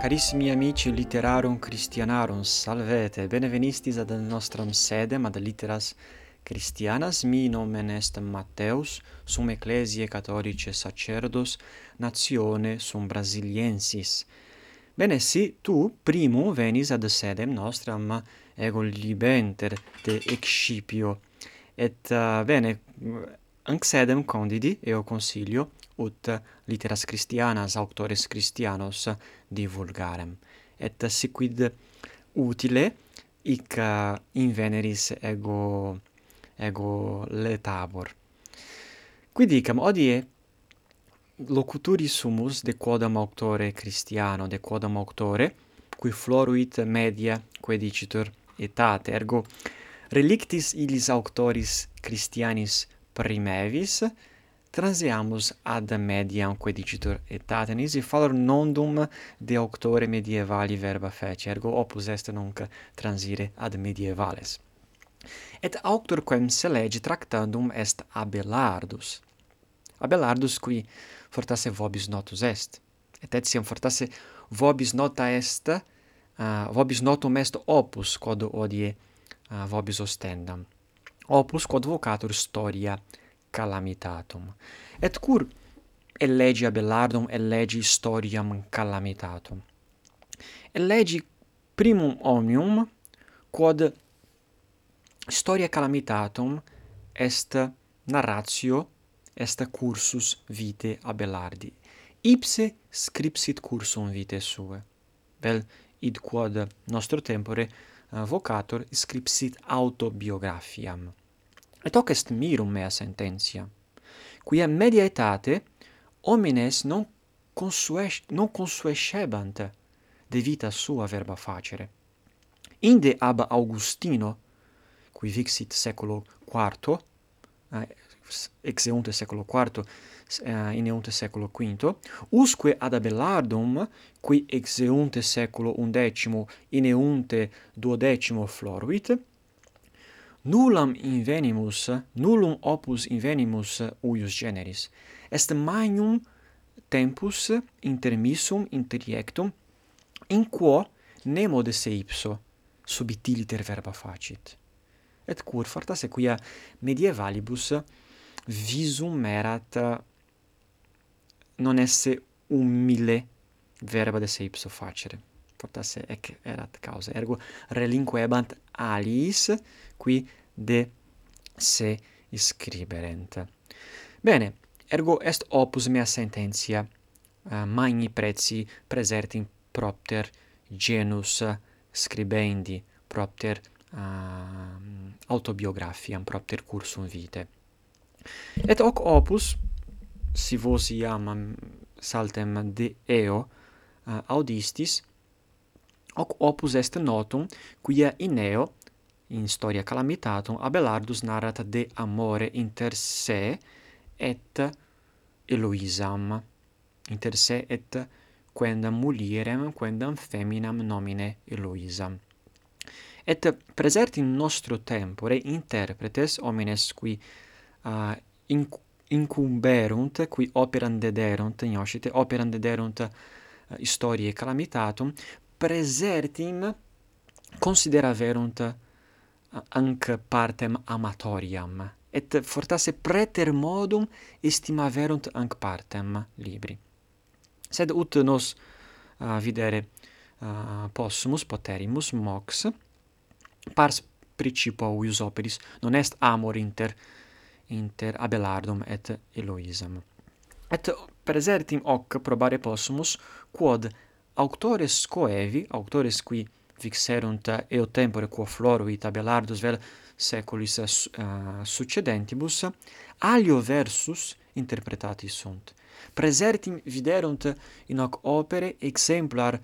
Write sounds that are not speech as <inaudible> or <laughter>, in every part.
Carissimi amici literarum Christianarum, salvete, benevenistis ad nostram sedem ad litteras Christianas, mi nomen est Matteus, sum ecclesiae catholice sacerdos, natione sum brasiliensis. Bene, si tu primum venis ad sedem nostram ego libenter te excipio, et uh, bene, anc sedem condidi, eo consilio, ut litteras Christianas auctores Christianos divulgarem. Et siquid utile hic inveneris ego ego letabor. Qui dicam odie locuturi sumus de quodam auctore Christiano, de quodam auctore qui floruit media quae dicitur etate ergo relictis illis auctoris Christianis primevis Transiamus ad mediam quae dicitur etate. Nisi fallor nondum de auctore medievali verba feci ergo opus est nunc transire ad medievales. Et auctor quem se legi tractandum est Abelardus. Abelardus qui fortasse vobis notus est. Et etiam fortasse vobis nota est uh, vobis notum est opus quod odie uh, vobis ostendam. Opus quod vocatur storia calamitatum. Et cur elegi Abelardum, elegi historiam calamitatum? Elegi primum omnium, quod historia calamitatum est narratio, est cursus vitae Abelardi. Ipse scripsit cursum vitae suae. Vel, id quod nostro tempore eh, vocator scripsit autobiographiam. Et hoc est mirum mea sententia, quia media etate homines non consues non consuescebant de vita sua verba facere. Inde ab Augustino, qui vixit seculo IV, eh, exeunte seculo IV, eh, ineunte seculo V, usque ad Abelardum, qui exeunte seculo undecimo, ineunte duodecimo floruit, nullam invenimus, nullum opus invenimus uius generis. Est magnum tempus intermissum interiectum in quo nemo de se ipso subitiliter verba facit. Et cur fortasse quia medievalibus visum erat non esse umile verba de se ipso facere. Fortasse ec erat causa. Ergo relinquebant aliis qui de se scriberent. Bene, ergo est opus mea sententia eh, uh, magni preci presertim propter genus scribendi, propter eh, uh, autobiographiam, propter cursum vitae. Et hoc opus, si vos iam saltem de eo uh, audistis, hoc opus est notum, quia in eo in storia calamitatum Abelardus narrat de amore inter se et Eloisam. Inter se et quendam mulierem quendam feminam nomine Eloisam. Et presert in nostro tempore interpretes homines qui uh, incumberunt qui operam dederunt ioscite operam dederunt uh, historiae calamitatum presertim consideraverunt anc partem amatoriam et fortasse preter modum estimaverunt anc partem libri. Sed ut nos uh, videre uh, possumus poterimus mox pars principio uius operis non est amor inter inter Abelardum et Eloisam et presertim hoc probare possumus quod auctores coevi auctores qui vixerunt eo tempore quo florui tabelardus vel seculis uh, succedentibus, alio versus interpretati sunt. Presertim viderunt in hoc opere exemplar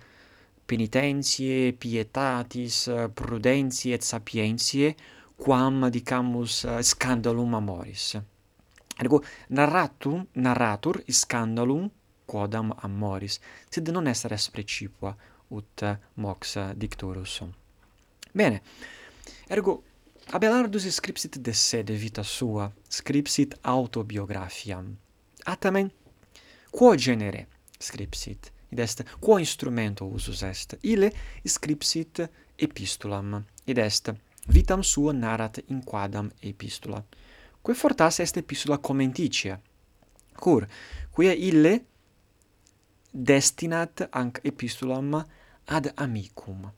penitentiae, pietatis, prudentiae et sapientiae, quam dicamus eh, scandalum amoris. Ergo narratum narratur scandalum quodam amoris, sed non est res precipua, ut mox dictorus sum. Bene, ergo Abelardus scripsit de se de vita sua, scripsit autobiographiam. Atamen, quo genere scripsit? Id est quo instrumento usus est? ille scripsit epistulam. Id est vitam sua narrat in quadam epistula. Quae fortas est epistula commenticia. Cur, quia ille destinat anc epistulam ad amicum,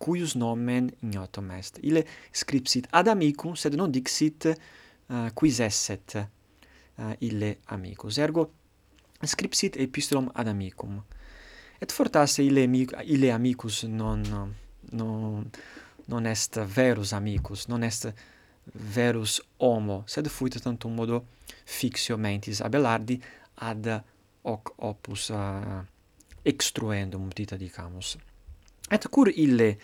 cuius nomen ignotum est. Ille scripsit ad amicum, sed non dixit uh, quis esset uh, ille amicus. Ergo, scripsit epistolam ad amicum. Et fortasse ille, amic ille amicus non, non, non est verus amicus, non est verus homo, sed fuit tantum modo fixio mentis Abelardi ad hoc opus uh, extruendum dita dicamus. Et cur ille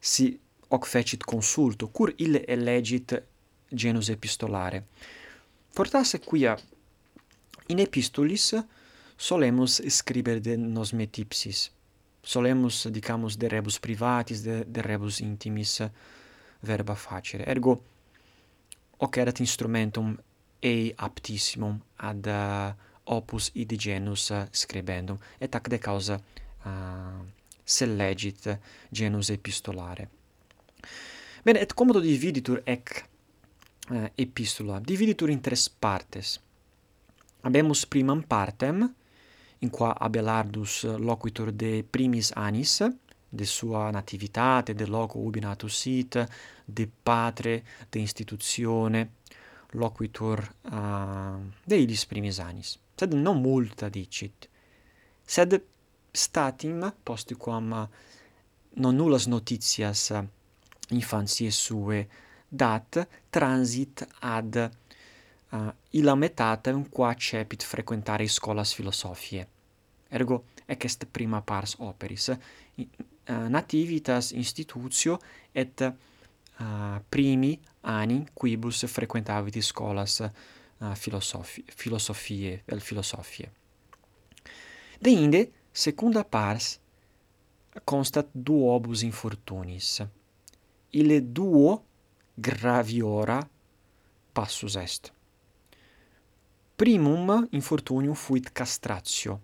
si hoc fecit consulto, cur ille elegit genus epistolare, Fortasse quia in epistolis solemus scriber de nos metipsis, solemus dicamus de rebus privatis, de, de rebus intimis verba facere. Ergo, hoc erat instrumentum ei aptissimum ad uh, opus id genus scribendum, et ac de causa uh, sellegit genus epistolare. Bene, et comodo dividitur ec eh, uh, epistula, dividitur in tres partes. Habemus primam partem, in qua Abelardus loquitur de primis anis, de sua nativitate, de loco ubi natus sit, de patre, de institutione, loquitur uh, de illis primis anis sed non multa dicit, sed statim postquam non nullas notitias infantiae suae dat transit ad uh, ilametatem qua cepit frequentare scholas philosophiae. Ergo, ec est prima pars operis, uh, nativitas institutio et uh, primi ani quibus frequentavit scholas uh, filosofi filosofie, el de Deinde, secunda pars, constat duobus infortunis. ille duo graviora passus est. Primum infortunium fuit castratio,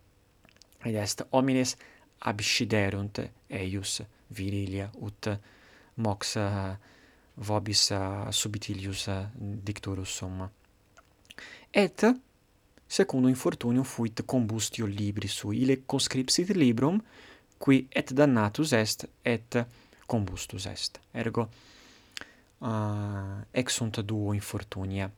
et est homines absciderunt eius virilia ut mox uh, vobis uh, subtilius uh, dicturus sum et secundo infortunium fuit combustio libri sui. Ille conscripsit librum qui et dannatus est et combustus est. Ergo ah, uh, ex sunt duo infortunia.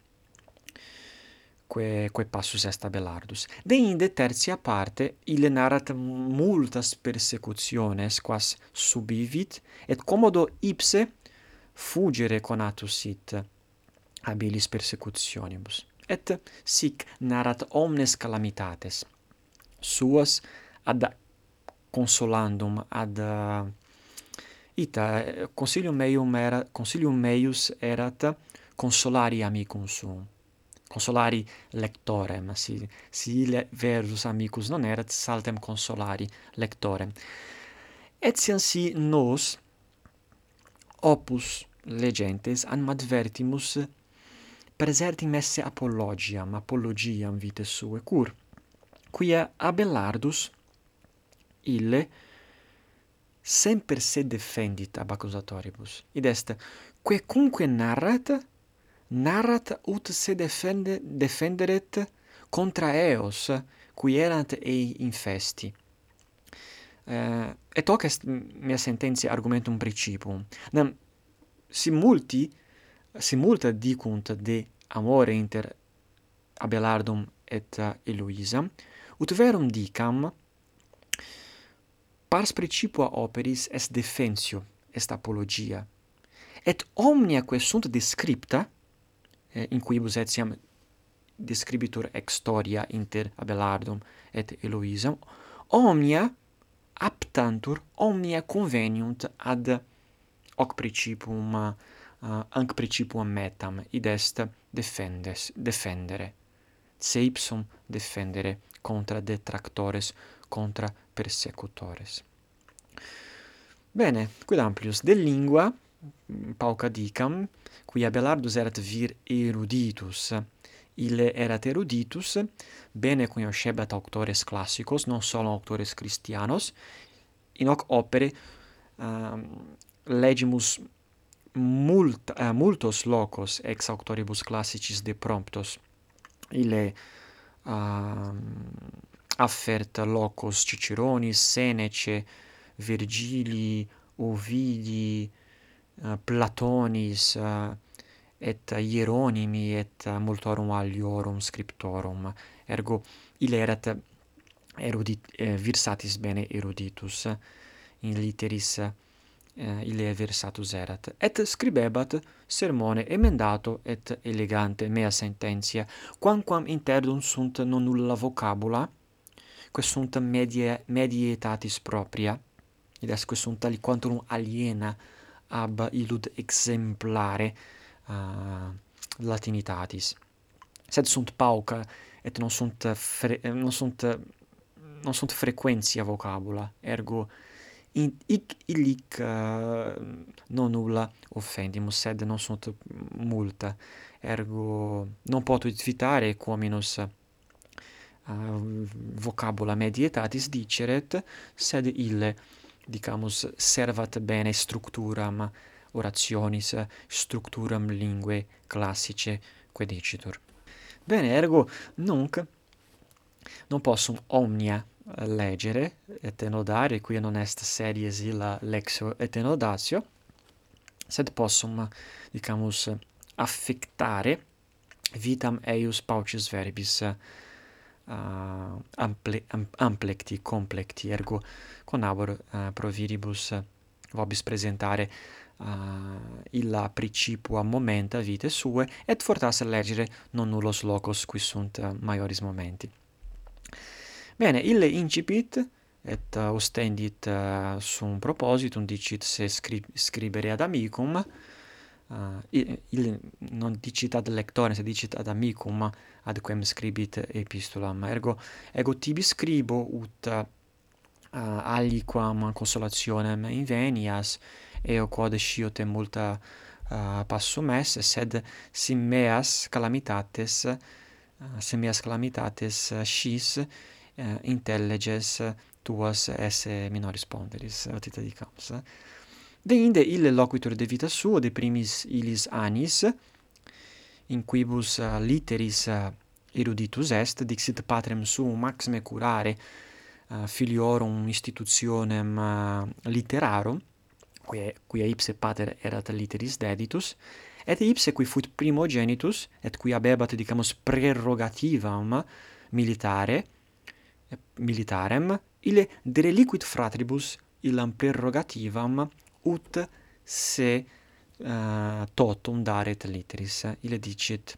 Quae quae passus est abelardus. De inde tertia parte ille narrat multas persecutiones quas subivit et commodo ipse fugere conatus sit habilis persecutionibus et sic narrat omnes calamitates. Suas ad consolandum ad uh, ita consilium meum era consilium meius erat consolari amicum suum. Consolari lectorem si si ile versus amicus non erat saltem consolari lectorem. Etiam si nos opus legentes an advertimus praesertim esse apologiam, apologiam vitae sue cur, quia Abelardus ille semper se defendit ab accusatoribus. Id est, que narrat, narrat ut se defende, defenderet contra eos, qui erant ei infesti. Uh, et hoc est mea sententia argumentum principum. Nam, si multi si multa dicunt de amore inter Abelardum et uh, Eloisa, ut verum dicam pars principua operis est defensio, est apologia. Et omnia quae sunt descripta eh, in quibus etiam describitur ex storia inter Abelardum et Eloisam, omnia aptantur, omnia conveniunt ad hoc principium uh, anc principuam metam, id est defendes, defendere, se ipsum defendere contra detractores, contra persecutores. Bene, quid amplius? De lingua pauca dicam, qui Abelardus erat vir eruditus, ille erat eruditus, bene conoscebat auctores classicos, non solo auctores christianos, in hoc opere um, legimus mult, uh, multos locos ex auctoribus classicis de promptos ile uh, affert locos Ciceroni, Senece, Virgili, Ovidi, uh, Platonis, uh, et Hieronimi et multorum aliorum scriptorum. Ergo ile erat erudit, eh, versatis bene eruditus in litteris eh, ilia versatus erat, et scribebat sermone emendato et elegante mea sententia, quamquam interdum sunt non nulla vocabula, quae sunt medie, medietatis propria, id est quae sunt aliquantum aliena ab illud exemplare uh, latinitatis. Sed sunt pauca, et non sunt, fre, non sunt, non sunt frequentia vocabula, ergo hic illic uh, non nulla offendimus, sed non sunt multa, ergo non potuit vitare quominus uh, eh, vocabula medietatis diceret, sed ille, dicamus, servat bene structuram orationis, structuram linguae classice, quae dicitur. Bene, ergo, nunc, non possum omnia leggere et enodare, qui non est series illa lexio et enodatio, sed possum, dicamus, affectare vitam eius paucis verbis uh, ample, am, amplecti, complecti, ergo conabor uh, eh, pro viribus uh, vobis presentare uh, illa principua momenta vitae sue et fortasse legere non nullos locos qui sunt uh, maioris momenti. Bene, ille incipit, et uh, ostendit uh, sum propositum, dicit se scri scribere ad amicum, uh, il non dicit ad lectore, se dicit ad amicum, ad quem scribit epistulam. Ergo, ego tibi scribo, ut uh, aliquam consolationem invenias, eo quod scio te multa uh, passum esse, sed sim meas calamitates, uh, sim meas calamitates uh, scis, eh, intelliges tuas esse minoris ponderis, eh, ratita di camus. Deinde ille loquitur de vita suo, de primis illis anis, in quibus uh, literis uh, eruditus est, dixit patrem suum maxime curare uh, filiorum institutionem uh, literarum, quia, quia ipse pater erat literis deditus, et ipse qui fut primogenitus, et qui habebat, dicamus, prerogativam militare, militarem ille dereliquit fratribus illam prerogativam ut se uh, totum daret litteris ille dicit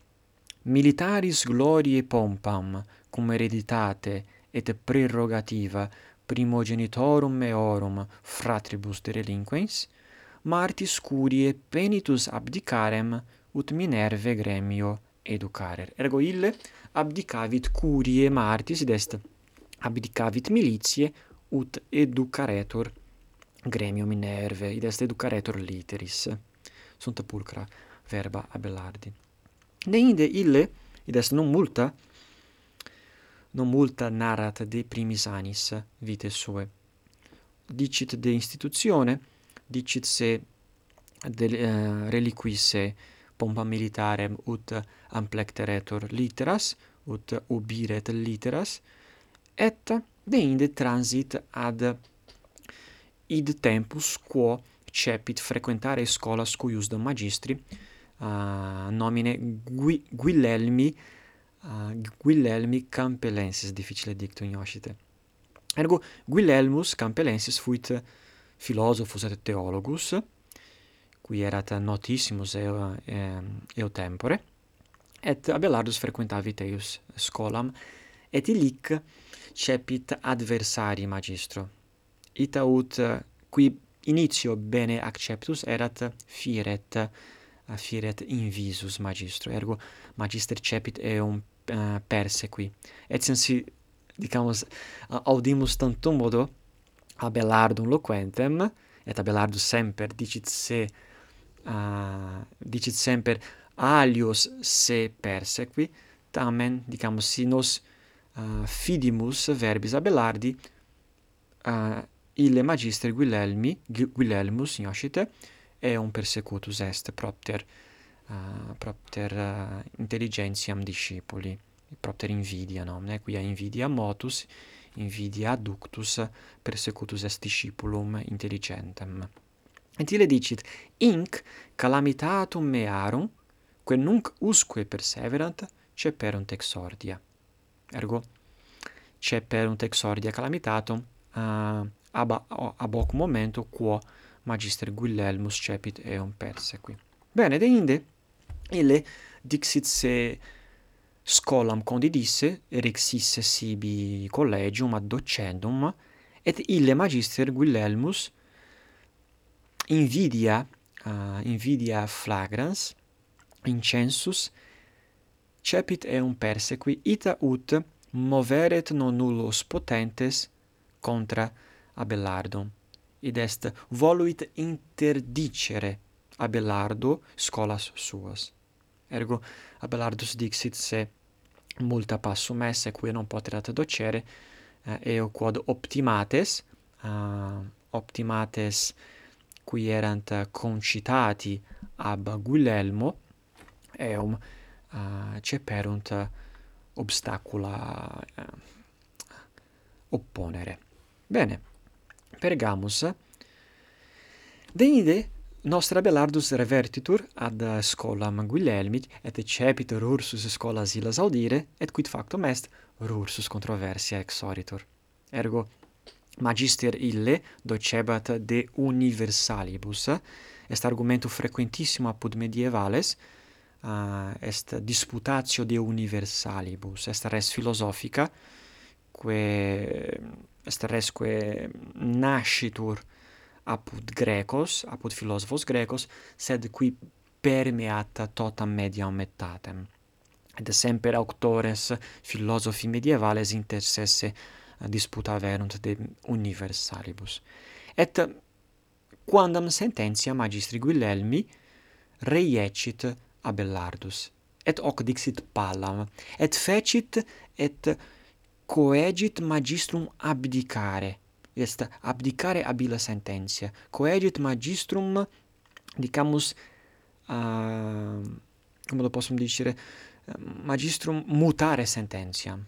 militaris gloriae pompam cum hereditate et prerogativa primogenitorum meorum fratribus derelinquens martis curie penitus abdicarem ut minerve gremio educarer. Ergo ille abdicavit curie martis est abdicavit militiae ut educaretur gremium Minerve, id est educaretor literis. Sunt pulcra verba Abelardi. Deinde ille, id est non multa, non multa narrat de primis anis vite sue. Dicit de institutione, dicit se de uh, eh, reliquisse pompa militarem ut amplecteretur literas, ut ubiret literas, et deinde transit ad id tempus quo cepit frequentare scolas cuiusdam magistri uh, nomine Gui Guilelmi uh, Guilelmi Campelensis difficile dicto in oscite ergo Guilelmus Campelensis fuit philosophus et theologus qui erat notissimus eo, eo tempore et Abelardus frequentavit eius scolam et illic cepit adversari magistro. Ita ut eh, qui initio bene acceptus erat firet eh, firet invisus magistro. Ergo magister cepit eum uh, eh, persequi et sensi dicamus audimus tantum modo Abelardum loquentem et Abelardus semper dicit se uh, dicit semper alios se persequi tamen dicamus si nos uh, fidimus verbis Abelardi. Uh, ille magister guilhelmus Guilelmus ioscite un persecutus est propter uh, propter uh, intelligentiam discipuli propter invidia nomne quia invidia motus invidia adductus persecutus est discipulum intelligentem. Et ille dicit inc calamitatum mearum quae nunc usque perseverant ceperunt exordia. Ergo, c'è per un texordia calamitatum uh, eh, ab, ab hoc momento quo magister Guillelmus cepit eum persequi. Bene, de inde ille dixit se scolam condidisse, erexisse sibi collegium ad docendum, et ille magister Guillelmus invidia, uh, invidia flagrans, incensus, cepit eum persequi ita ut moveret non nullos potentes contra Abelardum. Id est voluit interdicere Abelardo scolas suas. Ergo Abelardus dixit se multa passum esse qui non poterat docere eh, eo quod optimates uh, optimates qui erant concitati ab Guglielmo eum uh, ceperunt obstacula uh, opponere. Bene, Pergamus, deinde nostra Belardus revertitur ad scolam Guilelmic et cepitur ursus scolas illas audire et quid factum est rursus controversia exoritur. Ergo magister ille docebat de universalibus est argumentum frequentissimo apud medievales uh, est disputatio de universalibus, est res philosophica, quae est res quae nascitur apud grecos, apud philosophos grecos, sed qui permeata totam mediam mettatem. Et semper auctores philosophi medievales intersesse disputaverunt de universalibus. Et quandam sententia magistri Guilhelmi reiecit Abelardus, et hoc dixit Pallam, et fecit et coegit magistrum abdicare, est abdicare habila sententia, coegit magistrum, dicamus, uh, come lo possum dicere, magistrum mutare sententiam.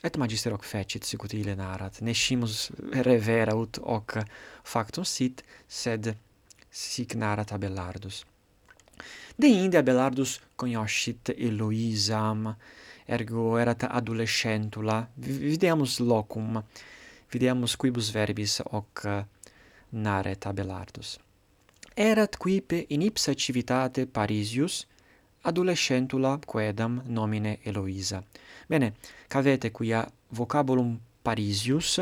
Et magister hoc fecit, sic ut ile narrat nescimus revera ut hoc factum sit, sed sic narrat Abelardus de inde Abelardus cognoscit Eloisam, ergo erat adolescentula, videamus locum, videamus quibus verbis hoc naret Abelardus. Erat quipe in ipsa civitate Parisius, adolescentula quedam nomine Eloisa. Bene, cavete quia vocabulum Parisius,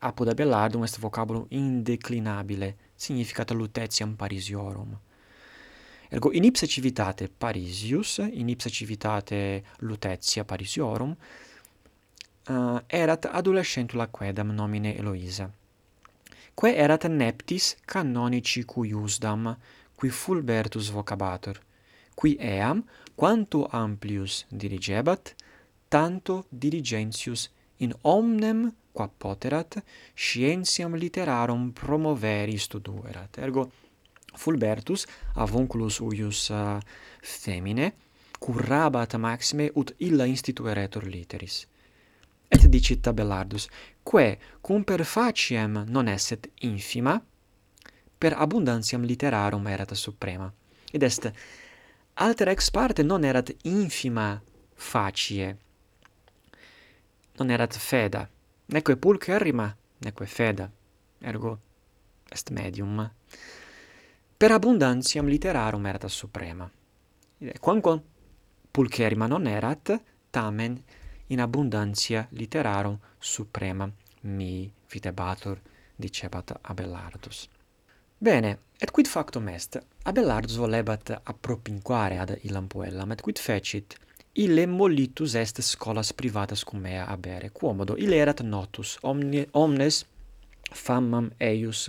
apud Abelardum est vocabulum indeclinabile, significat lutetiam Parisiorum. Ergo in ipsa civitate Parisius, in ipsa civitate Lutetia Parisiorum, uh, eh, erat adolescentula quedam nomine Eloisa. Quae erat neptis canonici cui usdam, qui Fulbertus vocabator, qui eam, quanto amplius dirigebat, tanto dirigentius in omnem qua poterat scientiam literarum promoveri studuerat. Ergo, Fulbertus avunculus uius uh, femine currabat maxime ut illa institueretur literis. Et dicit Tabellardus: "Quae cum per faciem non esset infima, per abundantiam literarum erat suprema." Id est alter ex parte non erat infima facie. Non erat feda, neque pulcherrima, neque feda. Ergo est medium per abundantiam literarum erat suprema. Quamquam pulcherima non erat, tamen in abundantia literarum suprema mi videbatur, dicebat Abelardus. Bene, et quid factum est? Abelardus volebat appropinquare ad illam puellam, et quid fecit? Ille mollitus est scolas privatas cum mea abere, quomodo, ille erat notus, omni, omnes famam eius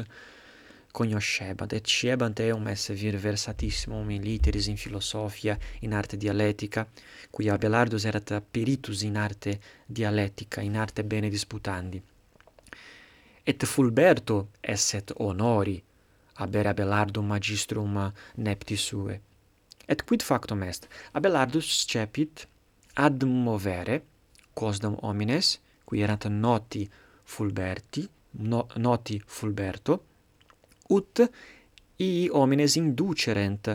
conoscebat, et sciebant eum esse vir versatissimum in literis, in philosophia, in arte dialectica cui Abelardus erat peritus in arte dialectica in arte bene disputandi. Et Fulberto esset honori habere Abelardum magistrum nepti sue. Et quid factum est? Abelardus cepit ad movere quosdam homines, qui erant noti Fulberti, no, noti Fulberto, ut ii homines inducerent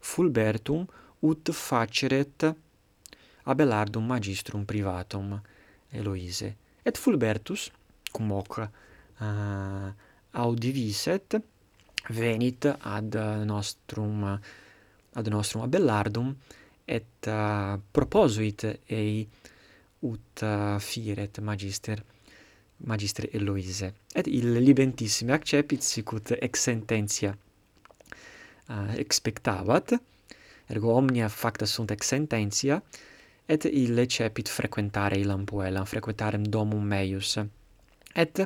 fulbertum ut faceret Abelardum magistrum privatum Eloise. Et Fulbertus cum hoc uh, audiviset venit ad nostrum ad nostrum Abelardum et uh, proposuit ei ut uh, firet magister magistre Eloise. Et il libentissime accepit sicut ex sententia uh, expectabat ergo omnia facta sunt ex sententia et ille cepit frequentare illam puellam frequentarem domum meius. Et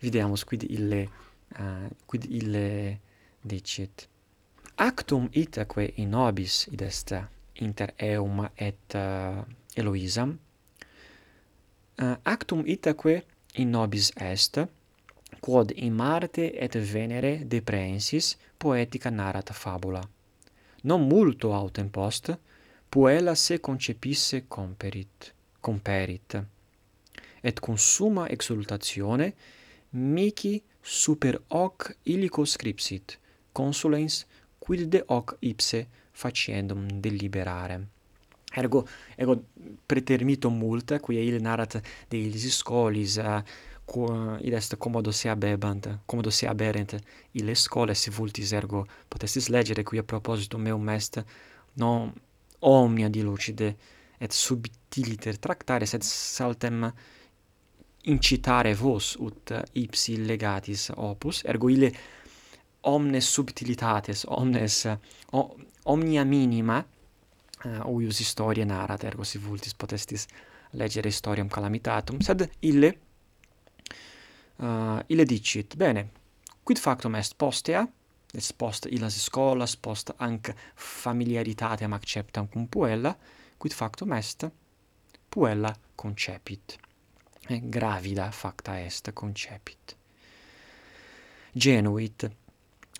videamus quid ille uh, quid ille dicit actum itaque in nobis id est inter eum et uh, Eloisam. Uh, actum itaque in nobis est, quod in Marte et Venere deprensis poetica narrat fabula. Non multo autem post, puella se concepisse comperit, comperit. Et cum summa exultatione mici super hoc illico scripsit, consulens quid de hoc ipse faciendum deliberare. Ergo, ego pretermito multa qui il narrat de illis scolis, uh, eh, quo id est commodo se abebant, commodo se aberent, ille se vultis ergo potestis legere quia proposito meum est, non omnia dilucide et subtiliter tractare, sed saltem incitare vos ut ipsi legatis opus, ergo ille omnes subtilitates, omnes, o, omnia minima, Eh, uh, uius historia narat, ergo si vultis potestis legere historiam calamitatum, sed ille, uh, ille dicit, bene, quid factum est postea, est post illas scholas post anc familiaritatem acceptam cum puella, quid factum est, puella concepit. Eh, gravida facta est concepit. Genuit.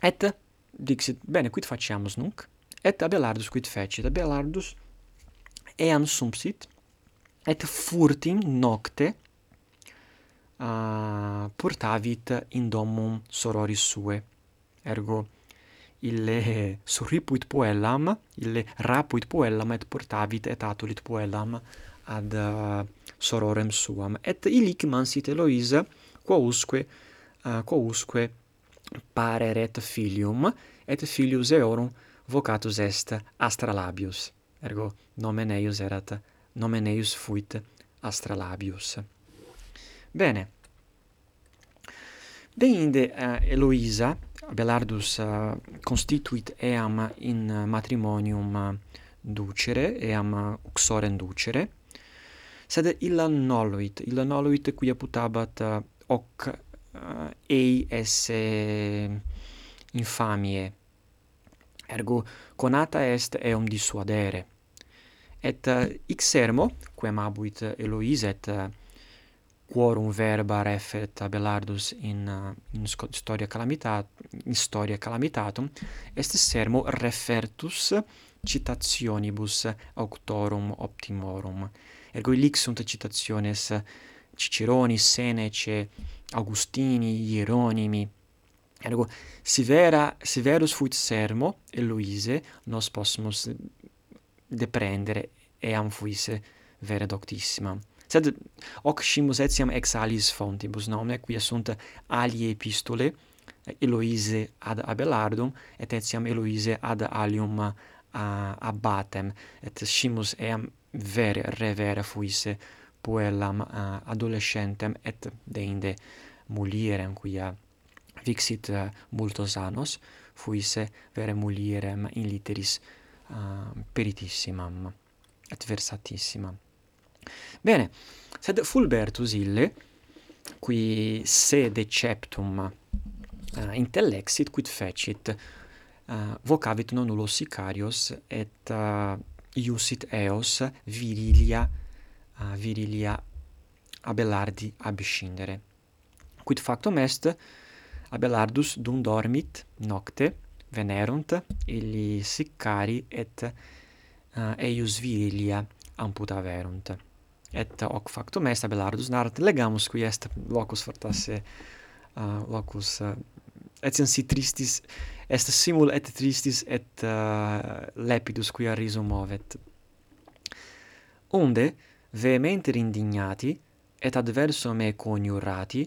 Et, dixit, bene, quid faciamus nunc? et abelardus quid fecit? Abelardus eam sumpsit et furtim nocte uh, portavit in domum sororis suae ergo ille surripuit puellam ille rapuit puellam et portavit et atulit puellam ad uh, sororem suam. Et illic mansit Eloisa quousque uh, quousque pareret filium et filius eorum vocatus est astralabius ergo nomen eius erat nomen eius fuit astralabius. Bene. Deinde uh, Eloisa Belardus uh, constituit eam in matrimonium ducere eam uxorem ducere sed illa noluit illa noluit quia putabat uh, hoc uh, ei esse infamie. Ergo conata est eum dissuadere. Et eh, uh, ix sermo, quem abuit Eloiset, uh, eh, quorum verba refert Abelardus in, uh, in storia, calamitat in storia calamitatum, est sermo refertus citationibus auctorum optimorum. Ergo illic sunt citationes Ciceroni, Senece, Augustini, Hieronimi, Ergo, si, vera, si verus fuit sermo, Eloise, nos possumus deprendere, eam fuisse vera doctissima. Sed hoc scimus etiam ex alis fontibus nomine, quia sunt alie epistole, Eloise ad Abelardum, et etiam Eloise ad alium abbatem, et scimus eam vere, revere fuisse puellam adolescentem, et deinde mulierem, quia vixit eh, multos annos, fuisse vere mulierem in litteris uh, ehm, peritissimam, adversatissima. Bene, sed Fulbertus ille, qui se deceptum uh, eh, intellexit, quid fecit, uh, vocavit non nullos sicarios et uh, iusit eos virilia uh, virilia Abelardi abscindere. Quid factum est Abelardus dum dormit nocte venerunt illi sicari et uh, eius vigilia amputaverunt. Et hoc factum est Abelardus narrat legamus qui est locus fortasse uh, locus eh, uh, etiam si tristis est simul et tristis et uh, lepidus quia risum movet. Onde vehementer indignati et adverso me coniurati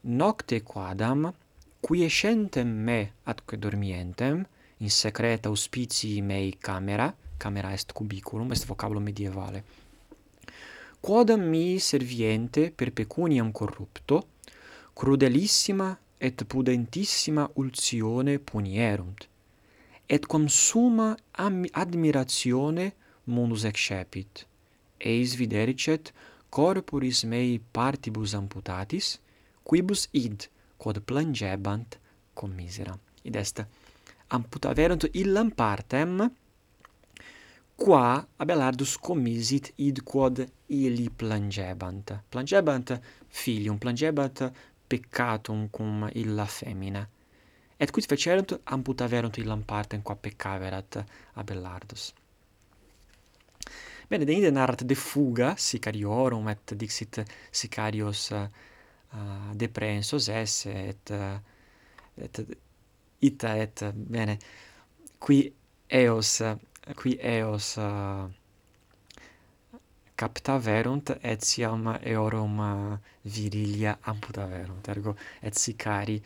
nocte quadam quiescentem me atque dormientem in secreta auspicii mei camera camera est cubiculum est vocabulum medievale. Quodam mi serviente per pecuniam corrupto crudelissima et pudentissima ultione punierunt et quam summa admiratione mundus excepit. Eis videricet corporis mei partibus amputatis quibus id quod plangebant commisera. Id est amputaverunt illam partem qua Abelardus commisit id quod illi plangebant. Plangebant filium, plangebant peccatum cum illa femina. Et quid fecerunt amputaverunt illam partem qua peccaverat Abelardus. Bene, deinde narrat de fuga sicariorum et dixit sicarios uh, deprensos esse et uh, et ita et bene qui eos qui eos uh, capta verunt et siam eorum virilia amputaverunt ergo et sicari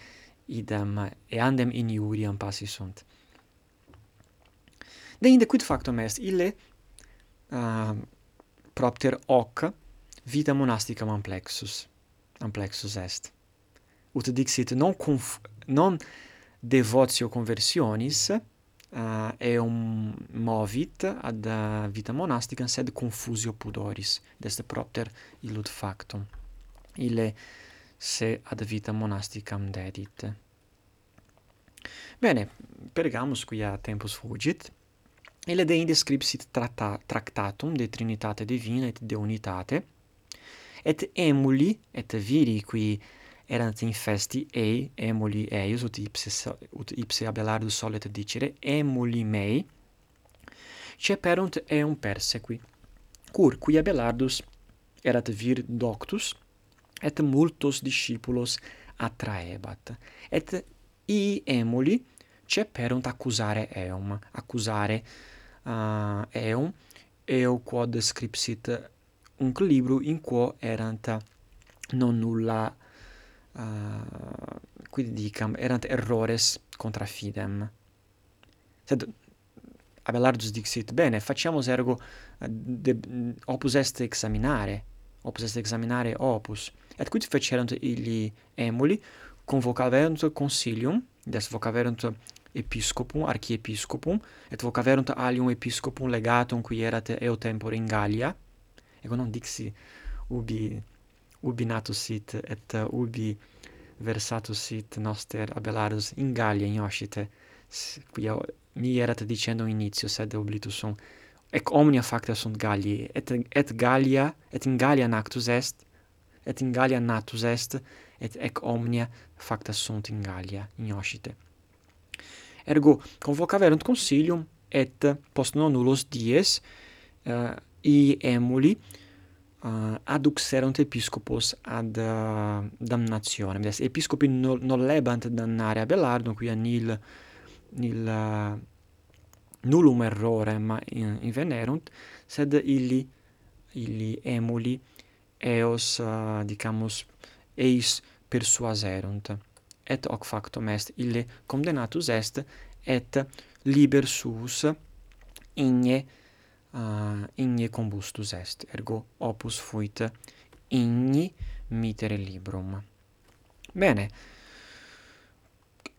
idem eandem in iuriam passi sunt. Deinde quid factum est? Ille uh, propter hoc vita monastica amplexus amplexus est. Ut dixit non conf non devotio conversionis eh, uh, eum movit ad uh, vita monastica sed confusio pudoris dest propter illud factum. Ille se ad vita monasticam dedit. Bene pergamus quia tempus fugit. Ille de indescripsit tractatum de trinitate divina et de unitate et emuli et viri qui erant in festi ei emuli eius ut ipse ut ipse Abelardo solet dicere emuli mei ceperunt eum persequi cur qui Abelardus erat vir doctus et multos discipulos attraebat. Et i emuli ceperunt accusare eum accusare uh, eum eo quod scripsit unc libro in quo erant non nulla uh, quid dicam erant errores contra fidem. Sed Abelardus dixit bene facciamo ergo ah, de, opus est examinare opus est examinare opus. Et quid fecerunt illi emuli? Convocaverunt consilium des vocaverunt episcopum archiepiscopum et vocaverunt alium episcopum legatum qui erat eo tempore in Gallia ego non dixi ubi ubi natus sit et ubi versatus sit noster abelarus in Gallia in Oscite. Quia mi erat dicendo initio sed oblitus sum ec omnia facta sunt Gallii et et Gallia et in Gallia nactus est et in Gallia natus est et ec omnia facta sunt in Gallia in Oscite. Ergo convocaverunt consilium et post non nullos dies uh, i emuli eh, uh, aduxerunt episcopos ad eh, uh, damnationem. Des episcopi non lebant dannare Abelardum, quia nil, nil uh, nullum errore ma in, invenerunt, sed illi, illi emuli eos, uh, dicamus, eis persuaserunt. Et hoc factum est, ille condemnatus est, et liber suus igne Ah, uh, igne combustus est, ergo opus fuit igni mitere librum. Bene,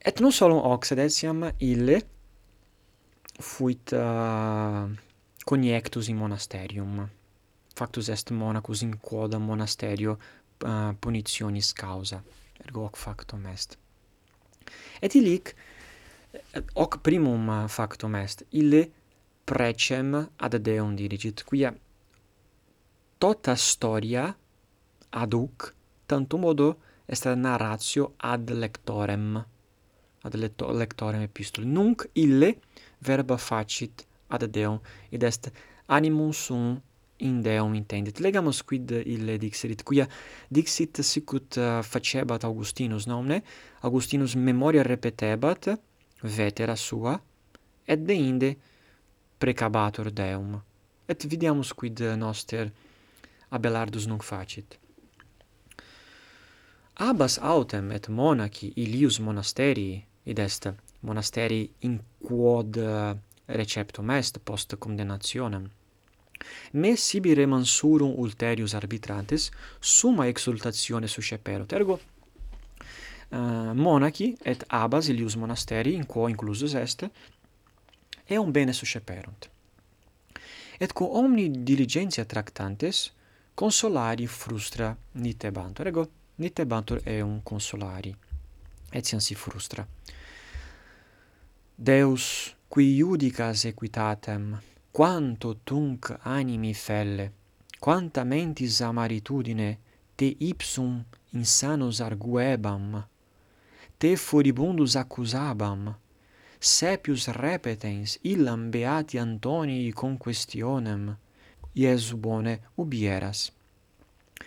et non solum hoc, sed etiam ille fuit uh, coniectus in monasterium. Factus est monacus in quoda monasterio uh, punitionis causa, ergo hoc factum est. Et illic, eh, hoc primum factum est, ille precem ad Deum dirigit, quia. Tota storia ad hoc tantum modo est narratio ad lectorem ad lecto lectorem epistolae nunc ille verba facit ad Deum id est animum sum in Deum intendit. Legamus quid ille dixerit, quia. Dixit sicut uh, facebat Augustinus nomne, Augustinus memoria repetebat, vetera sua, et deinde precabatur Deum. Et videamus quid noster Abelardus nunc facit. Abas autem et monachi ilius monasterii, id est monasteri in quod receptum est post condemnationem, me sibi remansurum ulterius arbitrantes summa exultatione susceperut. Ergo, eh, uh, monachi et abas ilius monasteri, in quo inclusus est, eum bene susceperunt. Et quo omni diligentia tractantes, consolari frustra nitebantur. Ego nitebantur eum consolari, etiam si frustra. Deus, qui judicas equitatem, quanto tunc animi felle, quanta mentis amaritudine te ipsum insanos arguebam, te furibundus accusabam, sepius repetens illam beati Antonii conquestionem, Iesu bone ubieras.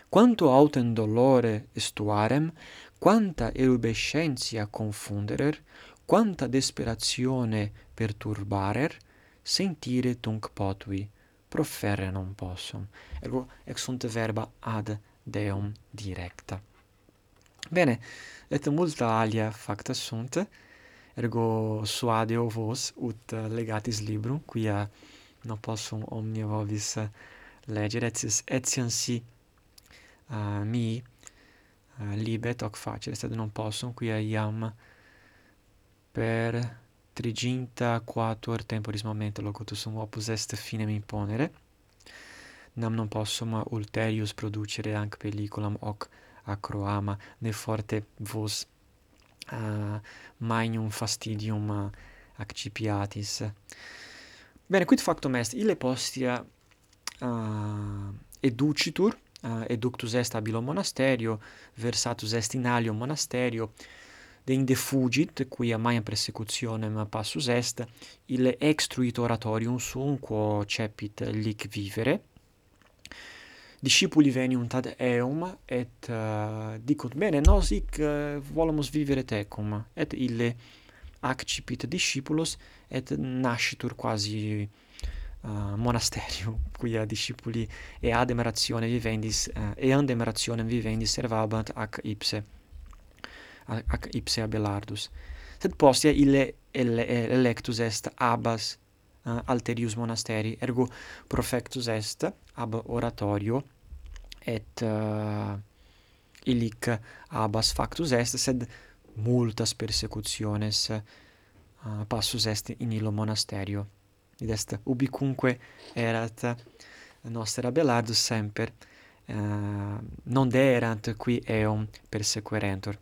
Quanto autem dolore estuarem, quanta erubescentia confunderer, quanta desperazione perturbarer, sentire tunc potui, proferre non possum. Ergo ex sunt verba ad Deum directa. Bene, et multa alia facta sunt, ergo suadeo vos ut eh, legatis librum quia non possum omnia vobis eh, legere etis etiam si uh, mi uh, libet hoc facere sed non possum quia iam per triginta quatuor temporis momento locutus sum opus est finem imponere nam non possum ulterius producere anc pelliculam hoc acroama ne forte vos uh, magnum fastidium accipiatis. Bene, quid factum est, ille postia uh, educitur, uh, eductus est ab illo monasterio, versatus est in alio monasterio, de inde fugit, quia maiam persecutionem passus est, ille extruit oratorium suum quo cepit lic vivere, discipuli veniunt ad eum et eh, uh, dicunt bene nos hic eh, uh, volumus vivere tecum et ille accipit discipulos et nascitur quasi eh, uh, monasterium quia discipuli e ad emeratione vivendis uh, e ad emeratione vivendis servabant ac ipse ac ipse abelardus. Sed postea ille ele, electus est abbas uh, alterius monasteri ergo profectus est ab oratorio et uh, illic abas factus est sed multas persecutiones uh, passus est in illo monasterio id est ubicunque erat nostra abelardus semper uh, non derant qui eum persequerentur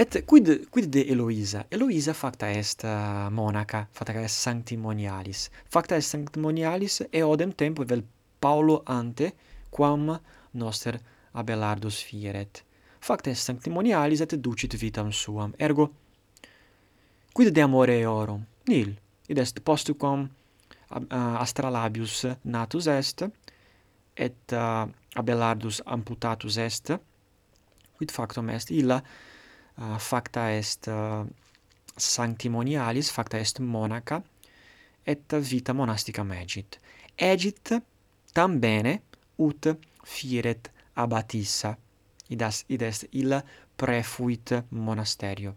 Et quid quid de Eloisa? Eloisa facta est uh, monaca, facta est sanctimonialis. Facta est sanctimonialis eodem tempo vel Paulo ante quam noster Abelardus fieret. Factes sanctimonialis et ducit vitam suam. Ergo quid de amore eorum? Nil. Id est postquam astralabius natus est et uh, Abelardus amputatus est quid factum est illa uh, facta est uh, sanctimonialis facta est monaca et vita monastica megit egit tam bene ut fieret abatissa. Idas id est illa prefuit monasterio.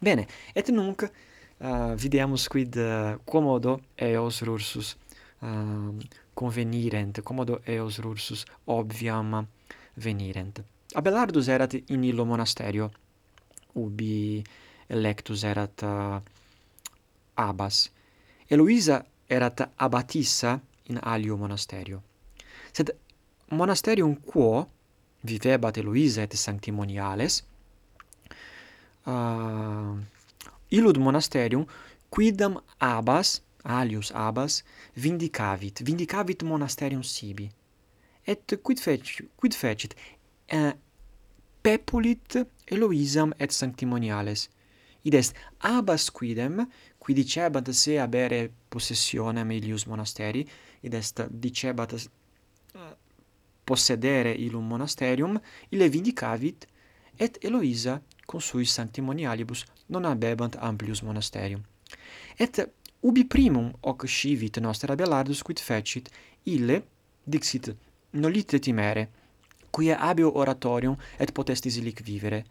Bene, et nunc uh, videamus quid eh, uh, quomodo eos rursus uh, convenirent, quomodo eos rursus obviam venirent. Abelardus erat in illo monasterio, ubi electus erat eh, uh, abas. Eloisa erat abatissa in alio monasterio sed monasterium quo vivebat Eloisa et sanctimoniales uh, illud monasterium quidam abas alius abas vindicavit vindicavit monasterium sibi. Et quid fecit quid fecit uh, pepulit Eloisam et sanctimoniales? Id est abas quidem qui dicebat se abere possessionem ilius monasteri id est dicebat possedere illum monasterium, ille vindicavit, et Eloisa con sui sanctimonialibus non habebant amplius monasterium. Et ubi primum hoc scivit noster Abelardus quid fecit, ille dixit nolite timere, quia habeo oratorium et potestis illic vivere,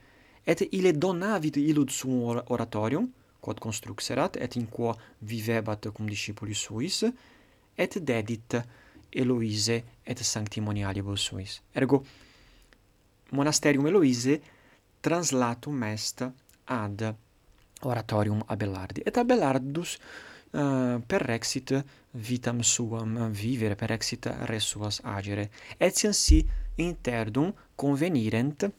et ille donavit illud suum oratorium, quod construxerat, et in quo vivebat cum discipulis suis, et dedit Eloise et sanctimonialibus suis. Ergo monasterium Eloise translatum est ad oratorium Abelardi. Et Abelardus uh, eh, per exit vitam suam vivere, per exit res suas agere. Etiam si interdum convenirent,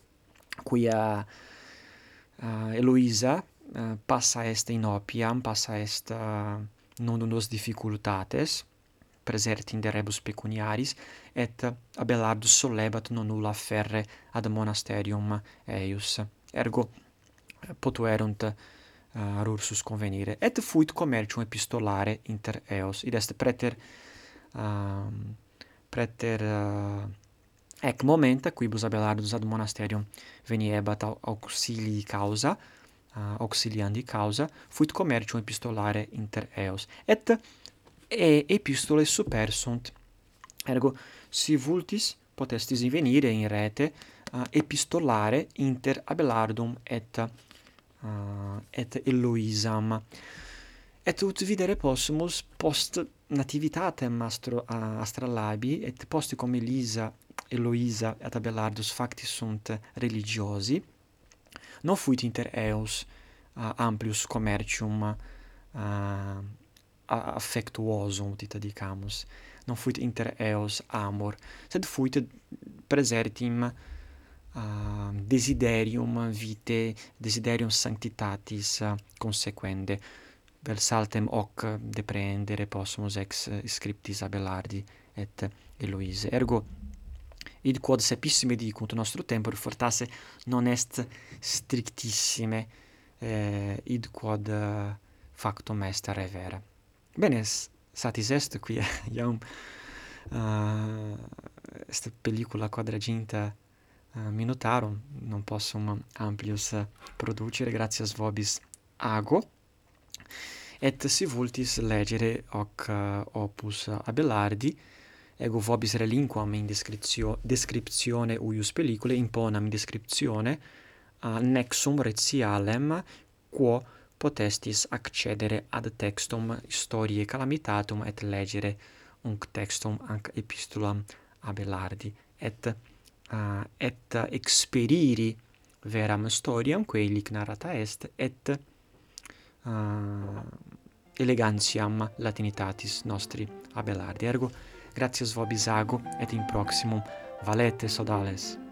quia uh, Eloisa uh, passa est in opiam, passa est uh, non unos difficultates, presert in rebus pecuniaris, et Abelardus solebat non nulla ferre ad monasterium eius. Ergo potuerunt uh, rursus convenire. Et fuit commercium epistolare inter eos, id est preter, uh, preter uh, ec momenta quibus Abelardus ad monasterium veniebat auxilii causa, uh, auxiliandi causa, fuit commercium epistolare inter eos. Et e epistole supersunt. Ergo, si vultis potestis venire in rete uh, epistolare inter Abelardum et uh, et Eloisam. Et ut videre possumus post nativitatem mastro uh, astralabi et post cum Elisa Eloisa et Abelardus facti sunt religiosi non fuit inter eos uh, amplius commercium uh, affectuosum dita dicamus non fuit inter eos amor sed fuit praesertim uh, desiderium vitae desiderium sanctitatis uh, consequende. Vel saltem hoc deprendere possumus ex scriptis Abelardi et Eloise. Ergo id quod sepissime dicunt nostro tempore fortasse non est strictissime eh, id quod uh, factum est revera Bene, satis est qui eh, <laughs> iam. Ah, uh, est pellicula quadraginta ah, uh, minutarum non possum amplius producere gratias vobis ago et si vultis legere hoc uh, opus Abelardi ego vobis relinquam in descriptio descriptione uius pellicule imponam in descriptione uh, nexum retialem quo potestis accedere ad textum historiae calamitatum et legere unc textum anc epistulam Abelardi et uh, et experiri veram storiam quae lic narrata est et uh, elegantiam latinitatis nostri Abelardi. Ergo gratias vobis ago et in proximum valete sodales.